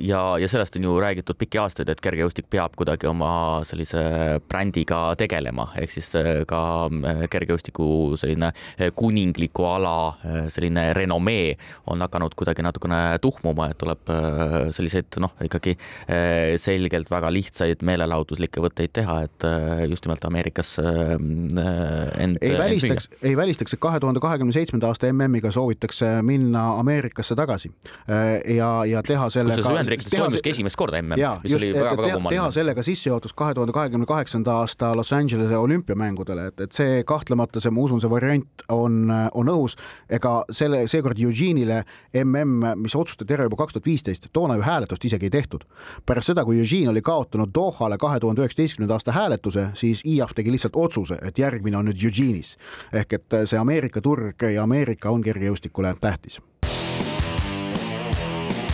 ja, ja sellest on ju räägitud pikki aastaid, et kergejõustik peab kuidagi oma sellise brändiga tegelema, ehk siis äh, ka äh, kergejõustiku selline äh, kuningliku ala selline renomee on hakanud kuidagi natukene tuhmuma, et tuleb selliseid noh, ikkagi selgelt väga lihtsaid meelelahutuslikke võtteid teha, et just nimelt Ameerikas end. ei välistaks, ei välistaks, et kahe tuhande kahekümne seitsmenda aasta MM-iga soovitakse minna Ameerikasse tagasi ja, ja teha sellega. Ühendriikides toimuski esimest korda MM, mis just, oli väga kummaline. teha sellega sissejuhatus kahe tuhande kahekümne kaheksanda aasta Los Angelese olümpiamängudele, et, et see kahtlemata, see, ma usun, see variant on, on õhus. ega selle, seekord Eugene'ile mm, mis otsustati ära juba kaks tuhat viisteist, toona ju hääletust isegi ei tehtud. pärast seda, kui Eugene oli kaotanud Dohale kahe tuhande üheksateistkümnenda aasta hääletuse, siis IAF tegi lihtsalt otsuse, et järgmine on nüüd Eugene'is. ehk et see Ameerika turg ja Ameerika on kergejõustikule tähtis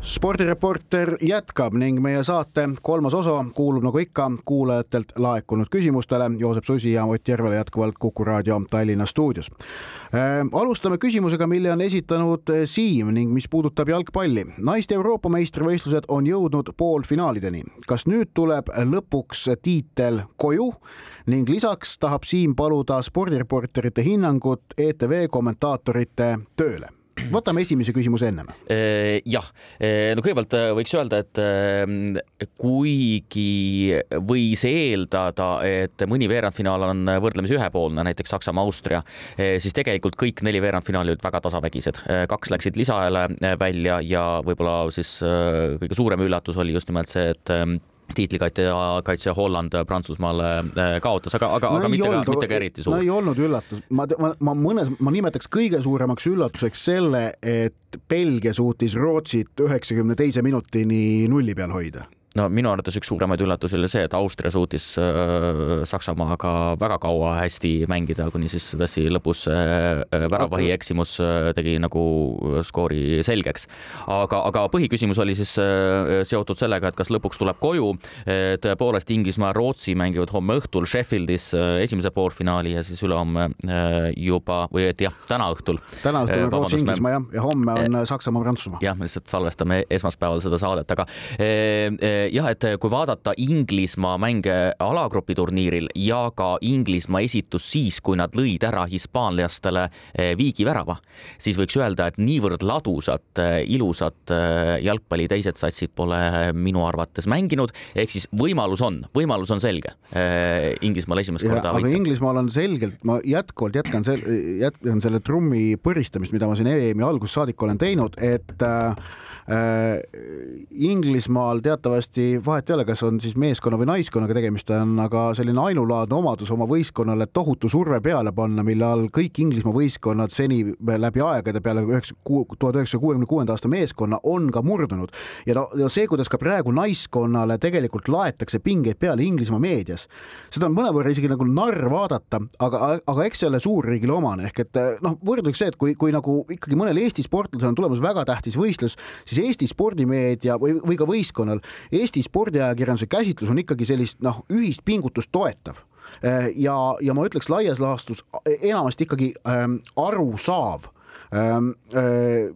spordireporter jätkab ning meie saate kolmas osa kuulub nagu ikka kuulajatelt laekunud küsimustele. Joosep Susi ja Ott Järvela jätkuvalt Kuku raadio Tallinna stuudios äh,. alustame küsimusega, mille on esitanud äh, Siim ning mis puudutab jalgpalli. naiste Euroopa meistrivõistlused on jõudnud poolfinaalideni. kas nüüd tuleb lõpuks tiitel koju ning lisaks tahab Siim paluda spordireporterite hinnangut ETV kommentaatorite tööle võtame esimese küsimuse ennem. Äh, jah, äh, no kõigepealt äh, võiks öelda, et kuigi võis eeldada, et mõni veerandfinaal on võrdlemisi ühepoolne, näiteks Saksamaa-Austria, siis tegelikult kõik neli veerandfinaali olid väga tasavägised. kaks läksid lisaajale välja ja võib-olla siis kõige suurem üllatus oli just nimelt see, et tiitlikaitse, kaitse Holland Prantsusmaale kaotas, aga, aga no, aga mitte olnud, ka, mitte ka eriti suur. no ei olnud üllatus, ma, ma, ma mõnes, ma nimetaks kõige suuremaks üllatuseks selle, et Belgia suutis Rootsit üheksakümne teise minutini nulli peal hoida no minu arvates üks suuremaid üllatusi oli see, et Austria suutis äh, Saksamaaga väga kaua hästi mängida, kuni siis tõesti lõpus äh, väravahi eksimus äh, tegi nagu skoori selgeks. aga, aga põhiküsimus oli siis seotud sellega, et kas lõpuks tuleb koju. tõepoolest Inglismaa ja Rootsi mängivad homme õhtul Sheffieldis esimese poolfinaali ja siis ülehomme juba või et jah, täna õhtul. täna õhtul on Rootsi-Inglismaa jah, ja homme on Saksamaa-Prantsusmaa. jah, me lihtsalt salvestame esmaspäeval seda saadet, aga jah, et kui vaadata Inglismaa mänge alagrupi turniiril ja ka Inglismaa esitust siis, kui nad lõid ära hispaanlastele eh, viigivärava, siis võiks öelda, et niivõrd ladusat, eh, ilusat eh, jalgpalli teised satsid pole minu arvates mänginud, ehk siis võimalus on, võimalus on selge Inglismaal esimest korda aga Inglismaal on selgelt, ma jätkuvalt jätkan selle, jätkan selle trummi põristamist, mida ma siin EM-i algusest saadik olen teinud, et Äh, Inglismaal teatavasti vahet ei ole, kas on siis meeskonna või naiskonnaga tegemist on, aga selline ainulaadne omadus oma võistkonnale tohutu surve peale panna, mille all kõik Inglismaa võistkonnad seni läbi aegade peale üheksa, tuhat üheksasaja kuuekümne kuuenda aasta meeskonna on ka murdunud. ja no ja see, kuidas ka praegu naiskonnale tegelikult laetakse pingeid peale Inglismaa meedias, seda on mõnevõrra isegi nagu narr vaadata, aga, aga eks see ole suurriigile omane, ehk et noh, võrdluseks see, et kui, kui nagu ikkagi mõnel Eesti sportlasel on tulemas väga tähtis võistlus, siis Eesti spordimeedia või, või ka võistkonnal, Eesti spordiajakirjanduse käsitlus on ikkagi sellist noh, ühist pingutust toetav. Äh, ja, ja ma ütleks laias laastus enamasti ikkagi ähm, arusaав ähm, äh,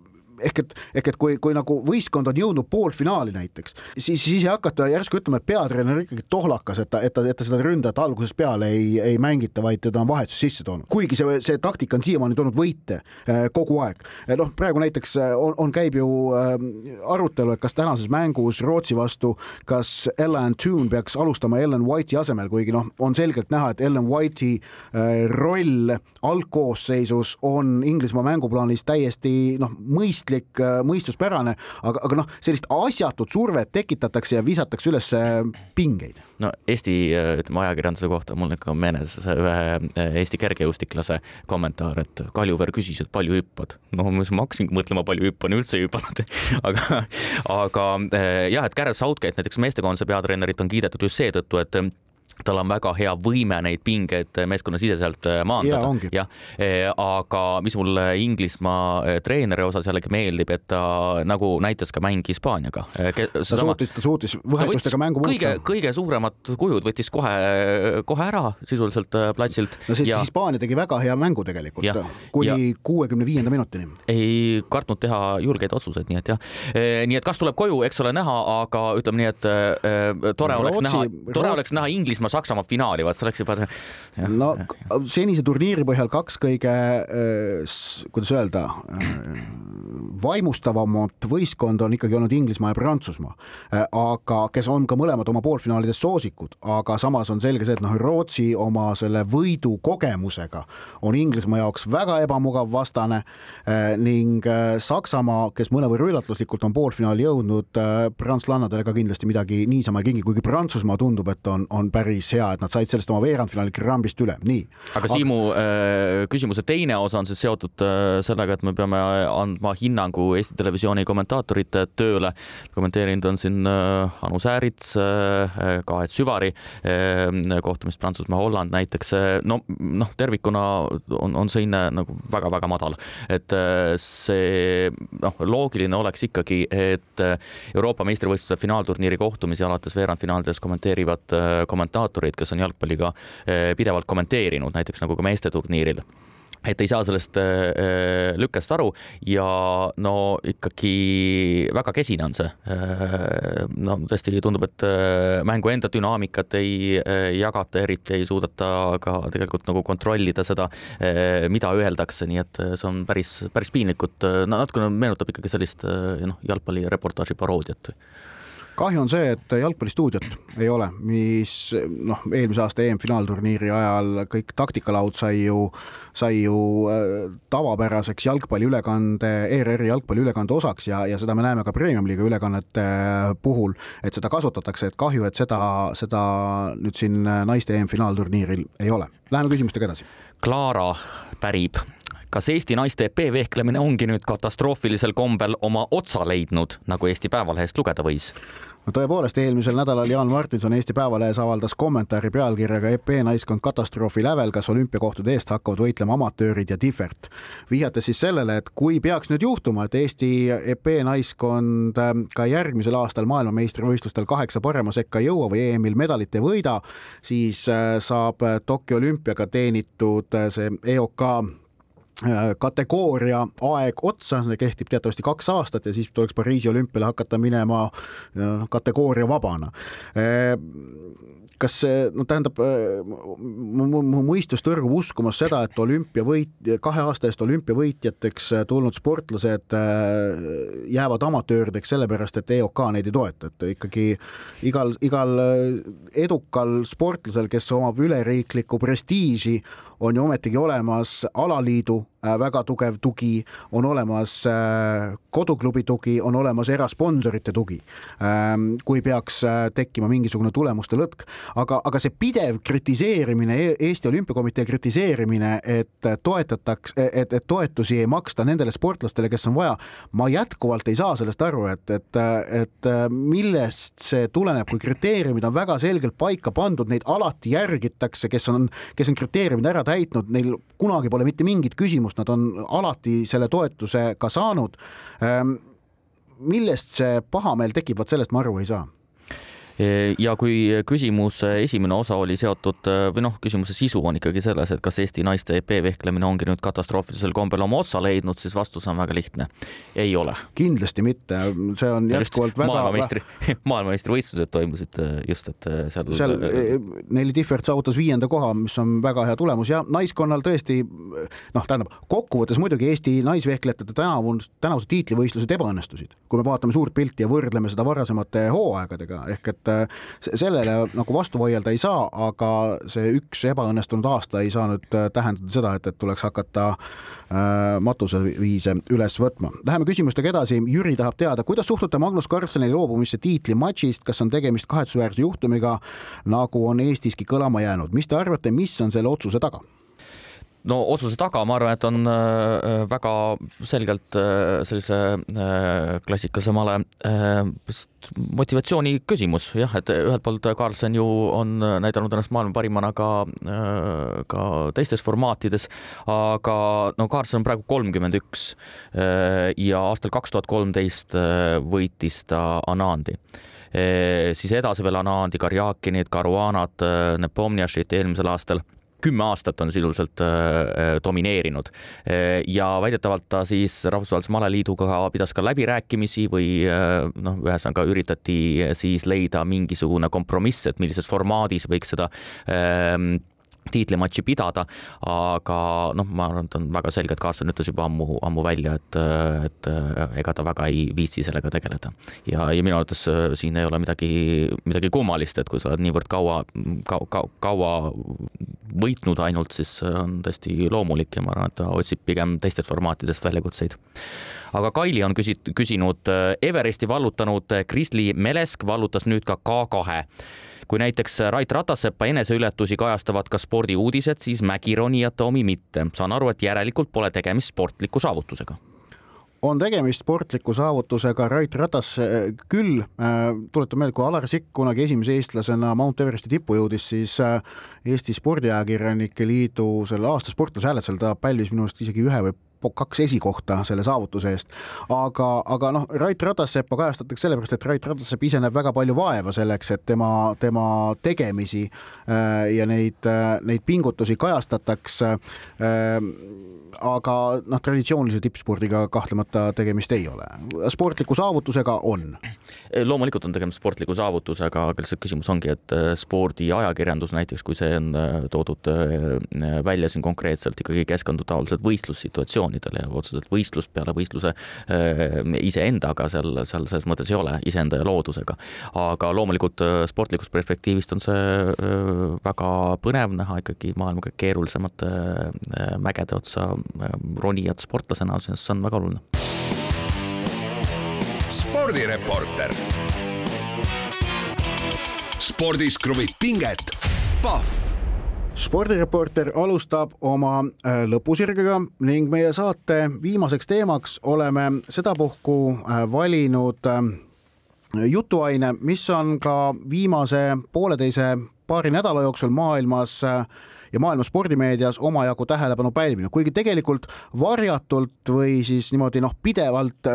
ehk et, ehk et kui, kui nagu võistkond on jõudnud poolfinaali näiteks, siis, siis ei hakata järsku ütlema, et peatreener ikkagi tohlakas, et ta, et ta, et ta seda ründajat algusest peale ei, ei mängita, vaid teda on vahetus sisse toonud. kuigi see, see taktika on siiamaani toonud võite äh, kogu aeg. noh, praegu näiteks äh, on, on, käib ju äh, arutelu, et kas tänases mängus Rootsi vastu, kas Ellen Toon peaks alustama Ellen White'i asemel, kuigi noh, on selgelt näha, et Ellen White'i roll algkoosseisus on Inglismaa mänguplaanis täiesti noh, mõistlik mõistlik, äh, mõistuspärane, aga, aga noh, sellist asjatut survet tekitatakse ja visatakse üles äh, pingeid. no Eesti äh, ütleme ajakirjanduse kohta mul ikka on meeles ühe Eesti kergejõustiklase kommentaar, et Kaljuveer küsis, et palju hüppad. no ma hakkasingi mõtlema, palju hüppan, üldse ei hüpanud aga, aga jah, et Gareth Southgate näiteks meestekoondise peatreenerit on kiidetud just seetõttu, et tal on väga hea võime neid pingeid meeskonnasiseselt äh, maandada. jah, äh, aga mis mulle Inglismaa äh, treeneri osas jällegi meeldib, et ta nagu näitas ka mäng Hispaaniaga. ta suutis, ta suutis võhetustega mängu muuta. kõige, kõige suuremad kujud võttis kohe, kohe ära sisuliselt platsilt. no sest ja... Hispaania tegi väga hea mängu tegelikult, kuni kuuekümne viienda minutini. ei kartnud teha julgeid otsuseid, nii et jah. nii et kas tuleb koju, eks ole näha, aga ütleme nii, et tore no, oleks Rootsi, näha, tore Rootsi... oleks näha Inglismaa Prantsusmaa-Saksamaa finaali, vaat see oleks juba see. no senise turniiri põhjal kaks kõige, äh, kuidas öelda, äh, vaimustavamat võistkonda on ikkagi olnud Inglismaa ja Prantsusmaa, äh, aga kes on ka mõlemad oma poolfinaalides soosikud, aga samas on selge see, et noh, Rootsi oma selle võidu kogemusega on Inglismaa jaoks väga ebamugav vastane ning Saksamaa, kes mõnevõrra üllatuslikult on poolfinaali jõudnud, prantslannadele ka kindlasti midagi niisama ei kingi, kuigi Prantsusmaa tundub, et on, on päris päris hea, et nad said sellest oma veerandfinaali krambist üle, nii. aga Siimu äh, küsimuse teine osa on siis seotud äh, sellega, et me peame andma hinnangu Eesti Televisiooni kommentaatorite tööle. kommenteerinud on siin äh, Anu Säärits, Kaet Süvari kohtumist Prantsusmaa-Holland näiteks. no noh, tervikuna on, on see hinne nagu väga-väga madal, et see noh, loogiline oleks ikkagi, et Euroopa meistrivõistluste finaalturniiri kohtumisi alates veerandfinaalides kommenteerivad kommentaatorid kommentaatoreid, kes on jalgpalli ka eh, pidevalt kommenteerinud, näiteks nagu ka meeste turniiril et ei saa sellest äh, lükkest aru ja no ikkagi väga kesine on see. Äh,. no tõesti tundub, et äh, mängu enda dünaamikat ei äh, jagata, eriti ei suudeta ka tegelikult nagu kontrollida seda äh,, mida öeldakse, nii et see on päris, päris piinlikult, no natukene meenutab ikkagi sellist noh, jalgpallireportaaži paroodiat kahju on see, et jalgpallistuudiot ei ole, mis noh, eelmise aasta EM-finaalturniiri ajal kõik taktikalaud sai ju, sai ju äh, tavapäraseks jalgpalliülekande, ERR-i jalgpalliülekande osaks ja, ja seda me näeme ka Premium-liiga ülekannete puhul, et seda kasutatakse, et kahju, et seda, seda nüüd siin naiste EM-finaalturniiril ei ole. Läheme küsimustega edasi. Klaara pärib kas Eesti naiste epee-vehklemine ongi nüüd katastroofilisel kombel oma otsa leidnud, nagu Eesti Päevalehest lugeda võis? no tõepoolest, eelmisel nädalal Jaan Martinson Eesti Päevalehes avaldas kommentaari pealkirjaga EP naiskond katastroofi lävel, kas olümpiakohtade eest hakkavad võitlema amatöörid ja Tihvert. vihjates siis sellele, et kui peaks nüüd juhtuma, et Eesti EP naiskond ähm, ka järgmisel aastal maailmameistrivõistlustel kaheksa parema sekka ei jõua või EM-il medalit ei võida, siis äh, saab Tokyo olümpiaga teenitud äh, see EOK Äh, kategooria aeg otsa, see kehtib teatavasti kaks aastat ja siis tuleks Pariisi olümpiale hakata minema noh, kategooria vabana. Äh, kas see, no tähendab, mu mõistus tõrgub uskumas seda, et olümpiavõit, kahe aasta eest olümpiavõitjateks tulnud sportlased äh, jäävad amatöörideks sellepärast, et EOK neid ei toeta, et ikkagi igal, igal edukal sportlasel, kes omab üleriiklikku prestiiži, on ju ometigi olemas alaliidu väga tugev tugi, on olemas äh, koduklubi tugi, on olemas erasponsorite tugi. Ähm, kui peaks tekkima mingisugune tulemuste lõtk, aga, aga see pidev kritiseerimine, e-, Eesti Olümpiakomitee kritiseerimine, et toetataks, et, et toetusi ei maksta nendele sportlastele, kes on vaja, ma jätkuvalt ei saa sellest aru, et, et, et millest see tuleneb, kui kriteeriumid on väga selgelt paika pandud, neid alati järgitakse, kes on, kes on kriteeriumid ära täitnud, neil kunagi pole mitte mingit küsimust, nad on alati selle toetuse ka saanud. Ehm, millest see pahameel tekib, vot sellest ma aru ei saa ja kui küsimuse esimene osa oli seotud või noh, küsimuse sisu on ikkagi selles, et kas Eesti naiste EP vehklemine ongi nüüd katastroofilisel kombel oma otsa leidnud, siis vastus on väga lihtne. ei ole. kindlasti mitte, see on jätkuvalt väga maailmameistri, maailmameistrivõistlused toimusid äh, just, et äh, seal seal äh, Nelli Tihvert saavutas viienda koha, mis on väga hea tulemus ja naiskonnal tõesti noh, tähendab kokkuvõttes muidugi Eesti naisvehklejate tänavu, tänavused tiitlivõistlused ebaõnnestusid, kui me vaatame suurt pilti ja võrdleme seda varasemate hooaegadega ehk et et äh, sellele nagu vastu vaielda ei saa, aga see üks ebaõnnestunud aasta ei saa nüüd äh, tähendada seda, et, et tuleks hakata äh, matuseviise üles võtma. Läheme küsimustega edasi. Jüri tahab teada, kuidas suhtute Magnus Carlseni loobumisse tiitlimatšist, kas on tegemist kahetsusväärse juhtumiga, nagu on Eestiski kõlama jäänud, mis te arvate, mis on selle otsuse taga? No otsuse taga, ma arvan, et on äh, väga selgelt äh, sellise äh, klassikalise male motivatsiooni küsimus jah, et ühelt poolt Carlsen ju on näidanud ennast maailma parimana ka, ka teistes formaatides, aga no Carlsen on praegu kolmkümmend üks ja aastal kaks tuhat kolmteist võitis ta Anandi. Siis edasi veel Anandi, Karjakinid, Caruanat, Nepomniašit eelmisel aastal kümme aastat on sisuliselt äh, äh, domineerinud. Äh, ja väidetavalt ta siis Rahvusvahelise Maleliiduga pidas ka läbirääkimisi või noh, ühesõnaga üritati siis leida mingisugune kompromiss, et millises formaadis võiks seda ähm, tiitlimatši pidada, aga noh, ma arvan, et on väga selge, et Carlson ütles juba ammu, ammu välja, et, et ega ta väga ei viitsi sellega tegeleda. ja, ja minu arvates äh, siin ei ole midagi, midagi kummalist, et kui sa oled niivõrd kaua ka,, ka, kaua võitnud ainult, siis on täiesti loomulik ja ma arvan, et ta otsib pigem teistest formaatidest väljakutseid aga Kaili on küsit-, küsinud äh, Everesti vallutanud Krisli Melesk vallutas nüüd ka K2 kui näiteks Rait Ratassepa eneseületusi kajastavad ka spordiuudised, siis mägironijate omi mitte. saan aru, et järelikult pole tegemist sportliku saavutusega on tegemist sportliku saavutusega, Rait Ratas äh, küll äh,, tuletan meelde, kui Alar Sikk kunagi esimese eestlasena Mount Everesti tippu jõudis, siis äh, Eesti Spordiajakirjanike Liidu selle aasta sportlase hääletusel ta pälvis minu arust isegi ühe või kaks esikohta selle saavutuse eest. aga, aga noh, Rait Ratassepa kajastatakse sellepärast, et Rait Ratassepp ise näeb väga palju vaeva selleks, et tema, tema tegemisi äh, ja neid, äh, neid pingutusi kajastatakse äh, aga noh, traditsioonilise tippspordiga kahtlemata tegemist ei ole. sportliku saavutusega on loomulikult on tegemist sportliku saavutusega, aga lihtsalt küsimus ongi, et spordiajakirjandus näiteks, kui see on toodud välja siin konkreetselt, ikkagi keskendub taoliselt võistlussituatsioonidele ja otseselt võistlust peale võistluse iseendaga seal, seal selles mõttes ei ole, iseenda ja loodusega. aga loomulikult sportlikust perspektiivist on see väga põnev näha ikkagi maailma kõige keerulisemate mägede otsa ronijat sportlasena, see on väga oluline spordireporter. spordis kruvib pinget, Pahv spordireporter alustab oma äh, lõpusirgega ning meie saate viimaseks teemaks oleme sedapuhku äh, valinud äh, jutuaine, mis on ka viimase pooleteise paari nädala jooksul maailmas ja maailma spordimeedias omajagu tähelepanu pälvinud, kuigi tegelikult varjatult või siis niimoodi noh, pidevalt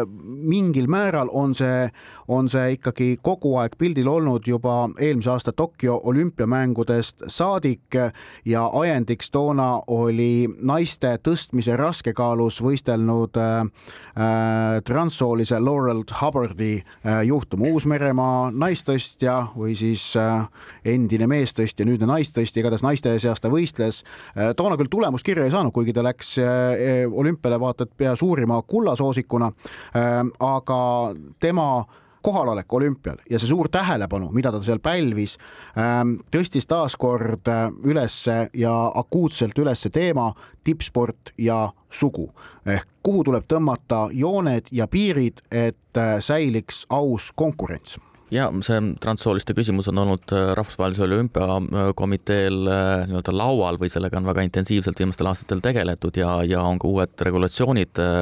mingil määral on see on see ikkagi kogu aeg pildil olnud juba eelmise aasta Tokyo olümpiamängudest saadik ja ajendiks toona oli naiste tõstmise raskekaalus võistelnud äh, äh, transsoolise Laurel Hubbardi äh, juhtum. Uus-Meremaa naistõstja või siis äh, endine meestõstja, nüüdne naistõstja, igatahes naiste seas ta võistles. Äh,. toona küll tulemuskirja ei saanud, kuigi ta läks äh, olümpiale vaata et pea suurima kullasoosikuna. Äh,, aga tema kohalolek olümpial ja see suur tähelepanu, mida ta seal pälvis, ähm, tõstis taaskord ülesse ja akuutselt ülesse teema tippsport ja sugu. Ehk kuhu tuleb tõmmata jooned ja piirid, et säiliks aus konkurents ja see transsooliste küsimus on olnud äh, Rahvusvahelisel Olümpiakomiteel äh, nii-öelda laual või sellega on väga intensiivselt viimastel aastatel tegeletud ja, ja on ka uued regulatsioonid äh,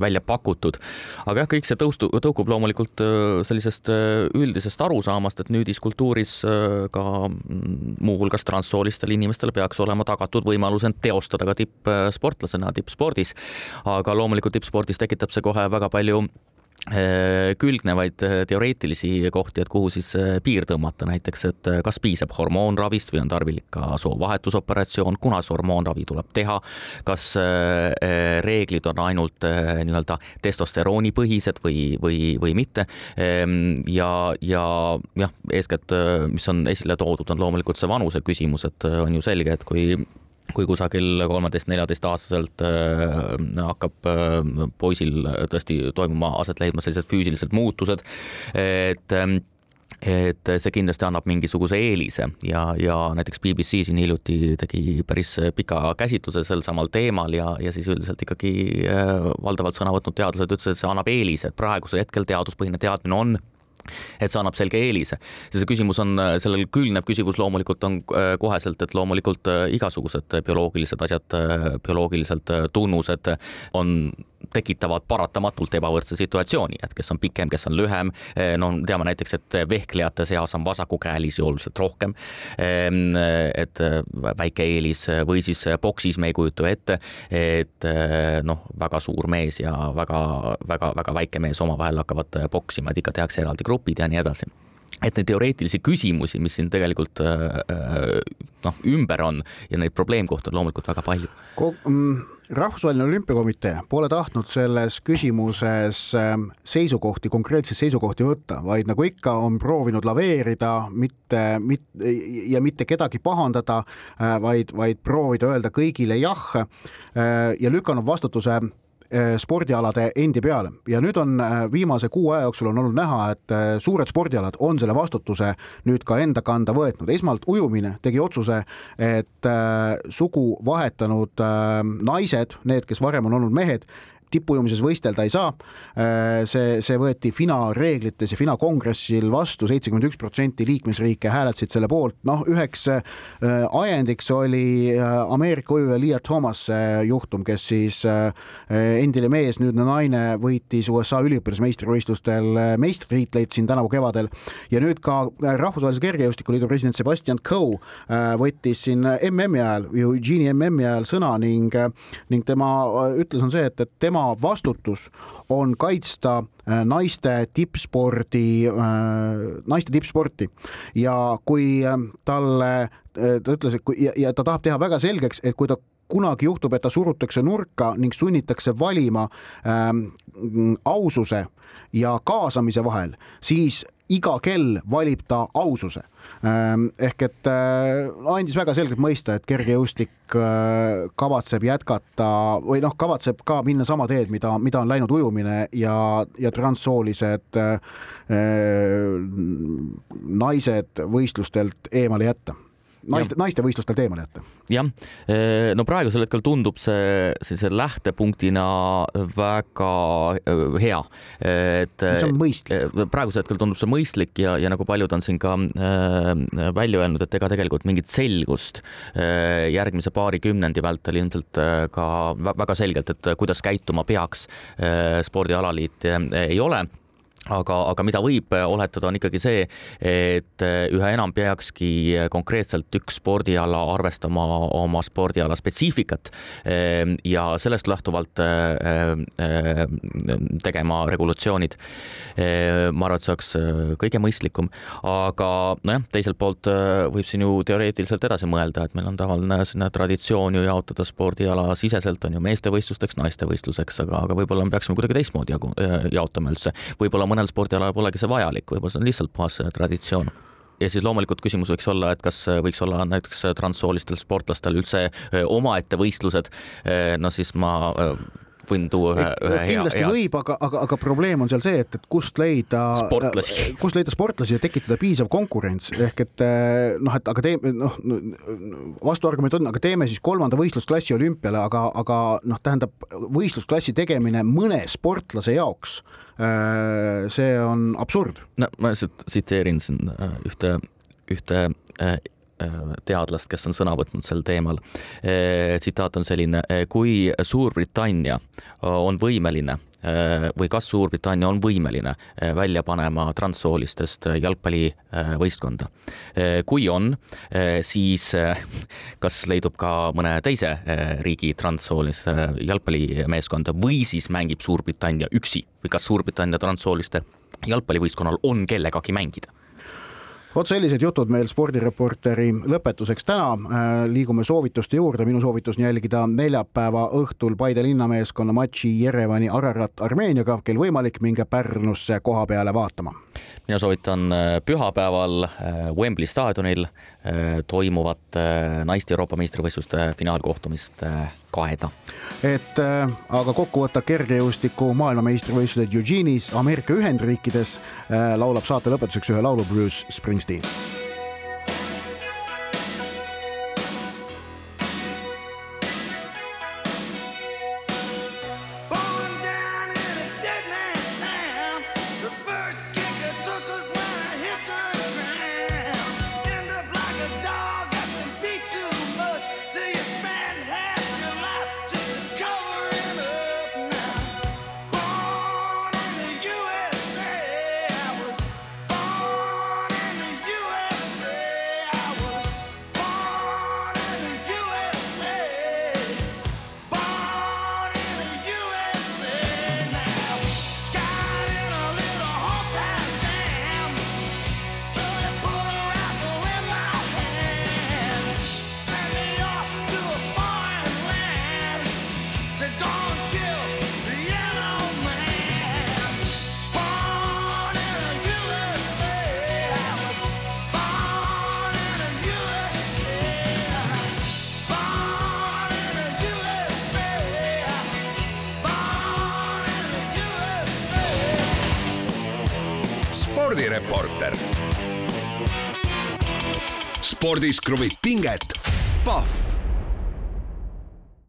välja pakutud. aga jah, kõik see tõustu, tõukub loomulikult sellisest üldisest arusaamast, et nüüdiskultuuris ka mm, muuhulgas transsoolistel inimestel peaks olema tagatud võimalus end teostada ka tippsportlasena tippspordis. aga loomulikult tippspordis tekitab see kohe väga palju külgnevaid äh, teoreetilisi kohti, et kuhu siis äh, piir tõmmata, näiteks, et kas piisab hormoonravist või on tarvilik ka soovahetusoperatsioon, kuna see hormoonravi tuleb teha, kas reeglid on ainult nii-öelda testosteroonipõhised või, või, või mitte. Ehm, ja, ja jah, eeskätt, mis on esile toodud, on loomulikult see vanuse küsimus, et on ju selge, et kui kui kusagil kolmeteist-neljateistaastaselt äh, hakkab äh, poisil tõesti toimuma, aset leidma sellised füüsilised muutused, et ähm, et see kindlasti annab mingisuguse eelise ja, ja näiteks BBC siin hiljuti tegi päris pika käsitluse sel samal teemal ja, ja siis üldiselt ikkagi äh, valdavalt sõna võtnud teadlased ütlesid, et see annab eelise, et praegusel hetkel teaduspõhine teadmine on et see annab selge eelise. ja see küsimus on, sellel külgnev küsimus loomulikult on äh, koheselt, et loomulikult äh, igasugused bioloogilised asjad, äh, bioloogiliselt tunnused on tekitavad paratamatult ebavõrdse situatsiooni, et kes on pikem, kes on lühem. no teame näiteks, et vehklejate seas on vasakukäelisi oluliselt rohkem. Ehm, et väike eelis või siis boksis me ei kujuta ette, et noh, väga suur mees ja väga-väga-väga väike mees omavahel hakkavad boksima, et ikka tehakse eraldi grupid ja nii edasi et neid teoreetilisi küsimusi, mis siin tegelikult noh, ümber on ja neid probleemkohti on loomulikult väga palju mm, rahvusvaheline olümpiakomitee pole tahtnud selles küsimuses ähm, seisukohti, konkreetseid seisukohti võtta, vaid nagu ikka, on proovinud laveerida, mitte, mitte ja mitte kedagi pahandada, äh, vaid, vaid proovida öelda kõigile jah äh, ja lükanud vastutuse spordialade endi peale ja nüüd on eh, viimase kuu aja jooksul on olnud näha, et eh, suured spordialad on selle vastutuse nüüd ka enda kanda võetnud. esmalt ujumine tegi otsuse, et sugu vahetanud naised, need, kes varem on olnud mehed, tippujumises võistelda ei saa. Äh, see, see võeti FINA reeglites ja FINA kongressil vastu, seitsekümmend üks protsenti liikmesriike hääletasid selle poolt. noh, üheks äh, ajendiks oli äh, Ameerika ujuja Leah Thomase juhtum, kes siis endine mees, nüüdne naine, võitis USA üliõpilasmeistrivõistlustel meistritiitleid siin tänavu kevadel ja nüüd ka Rahvusvahelise Kergejõustikuliidu president Sebastian Coe võttis siin MM-i ajal, Eugene'i MM-i ajal sõna ning, ning tema ütlus on see, et, et tema tema vastutus on kaitsta äh, naiste tippspordi, äh, naiste tippsporti. Ja kui äh, talle, ta ütles, et kui ja, ja ta tahab teha väga selgeks, et kui ta kunagi juhtub, et ta surutakse nurka ning sunnitakse valima ähm, aususe ja kaasamise vahel, siis iga kell valib ta aususe. Ähm, ehk et äh, andis väga selgelt mõista, et kergejõustik äh, kavatseb jätkata või noh, kavatseb ka minna sama teed, mida, mida on läinud ujumine ja, ja transsoolised äh, naised võistlustelt eemale jätta naiste, naistevõistlustelt eemale jätta. jah, no praegusel hetkel tundub see sellise lähtepunktina väga hea, et. see on mõistlik. Praegusel hetkel tundub see mõistlik ja, ja nagu paljud on siin ka äh, välja öelnud, et ega tegelikult mingit selgust äh, järgmise paari kümnendi vältel ilmselt äh, ka väga selgelt, et kuidas käituma peaks äh, spordialaliit äh, ei ole aga, aga mida võib äh, oletada, on ikkagi see, et äh, üha enam peakski äh, konkreetselt üks spordiala arvestama oma spordiala spetsiifikat ähm, ja sellest lähtuvalt tegema regulatsioonid. ma arvan, et see oleks kõige mõistlikum, aga nojah, teiselt poolt võib siin ju teoreetiliselt edasi mõelda, et meil on tavaline selline traditsioon ju jaotada spordiala siseselt on ju meestevõistlusteks, naistevõistluseks, aga, aga võib-olla me peaksime kuidagi teistmoodi jagu, jaotama üldse, võib-olla mõnel spordialal polegi see vajalik, võib-olla see on lihtsalt puhas äh, traditsioon ja siis loomulikult küsimus võiks olla, et kas äh, võiks olla näiteks äh, transsoolistel sportlastel üldse omaette võistlused. no siis ma võin tuua ühe, ühe hea. kindlasti hea... võib, aga, aga, aga probleem on seal see, et, et kust leida, kust leida sportlasi ja tekitada piisav konkurents ehk et noh, et aga teeme noh, vastuargument on, aga teeme siis kolmanda võistlusklassi olümpiale, aga, aga noh, tähendab võistlusklassi tegemine mõne sportlase jaoks see on absurd. no ma lihtsalt tsiteerin siin ühte, ühte teadlast, kes on sõna võtnud sel teemal. tsitaat on selline, kui Suurbritannia on võimeline või kas Suurbritannia on võimeline välja panema transsoolistest jalgpallivõistkonda. kui on, siis kas leidub ka mõne teise riigi transsoolise jalgpallimeeskonda või siis mängib Suurbritannia üksi või kas Suurbritannia transsooliste jalgpallivõistkonnal on kellegagi mängida vot sellised jutud meil spordireporteri lõpetuseks täna. Äh, liigume soovituste juurde, minu soovitus on jälgida neljapäeva õhtul Paide linnameeskonna matši Jerevani Ararat Armeeniaga, kel võimalik, minge Pärnusse koha peale vaatama. mina soovitan äh, pühapäeval äh, Wembley staadionil toimuvat naiste Euroopa meistrivõistluste finaalkohtumist kaeda. et äh, aga kokku võtta kergejõustiku maailmameistrivõistlused Eugene'is Ameerika Ühendriikides äh, laulab saate lõpetuseks ühe laulu Bruce Springsteen.